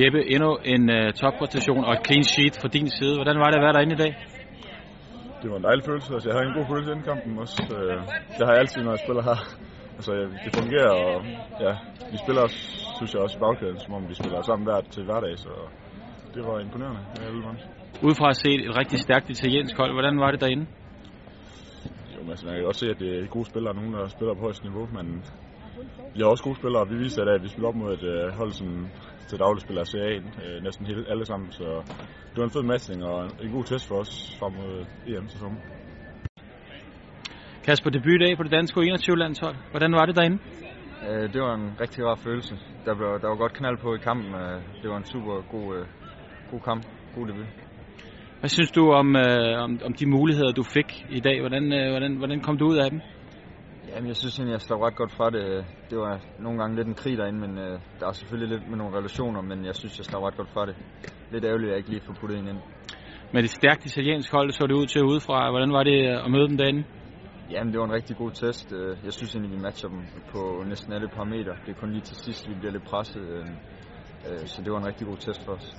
Jeppe, endnu en uh, toppræstation og et clean sheet fra din side. Hvordan var det at være derinde i dag? Det var en dejlig følelse. Altså, jeg havde en god følelse inden kampen også. Øh, det har jeg altid, når jeg spiller her. Altså, det fungerer, og ja, vi spiller også, synes jeg også i bagkæden, som om vi spiller sammen hver til hverdag, så det var imponerende alle mange. Udefra set et rigtig stærkt italiensk hold. Hvordan var det derinde? Jo, men altså, man kan også se, at det er gode spillere, nogen der spiller på højst niveau, men vi har også gode spillere, og vi viser, at vi spiller op mod et uh, hold, som til daglig spiller CA uh, næsten hele, alle sammen, så det var en fed matching og en god test for os frem mod EM til sommer. Kasper, debut dag på det danske U21-landshold. Hvordan var det derinde? Uh, det var en rigtig rar følelse. Der, blev, der var godt knald på i kampen. Det var en super god, uh, god kamp. God debut. Hvad synes du om, øh, om, om de muligheder, du fik i dag? Hvordan, øh, hvordan, hvordan kom du ud af dem? Jamen, jeg synes egentlig, jeg slog ret godt fra det. Det var nogle gange lidt en krig derinde, men øh, der er selvfølgelig lidt med nogle relationer, men jeg synes, jeg slog ret godt fra det. Lidt ærgerligt, at jeg ikke lige får puttet en ind. Men det stærkt italiensk hold så det ud til udefra. Hvordan var det at møde dem derinde? Jamen, det var en rigtig god test. Jeg synes egentlig, vi matcher dem på næsten alle parametre. Det er kun lige til sidst, vi bliver lidt presset. Så det var en rigtig god test for os.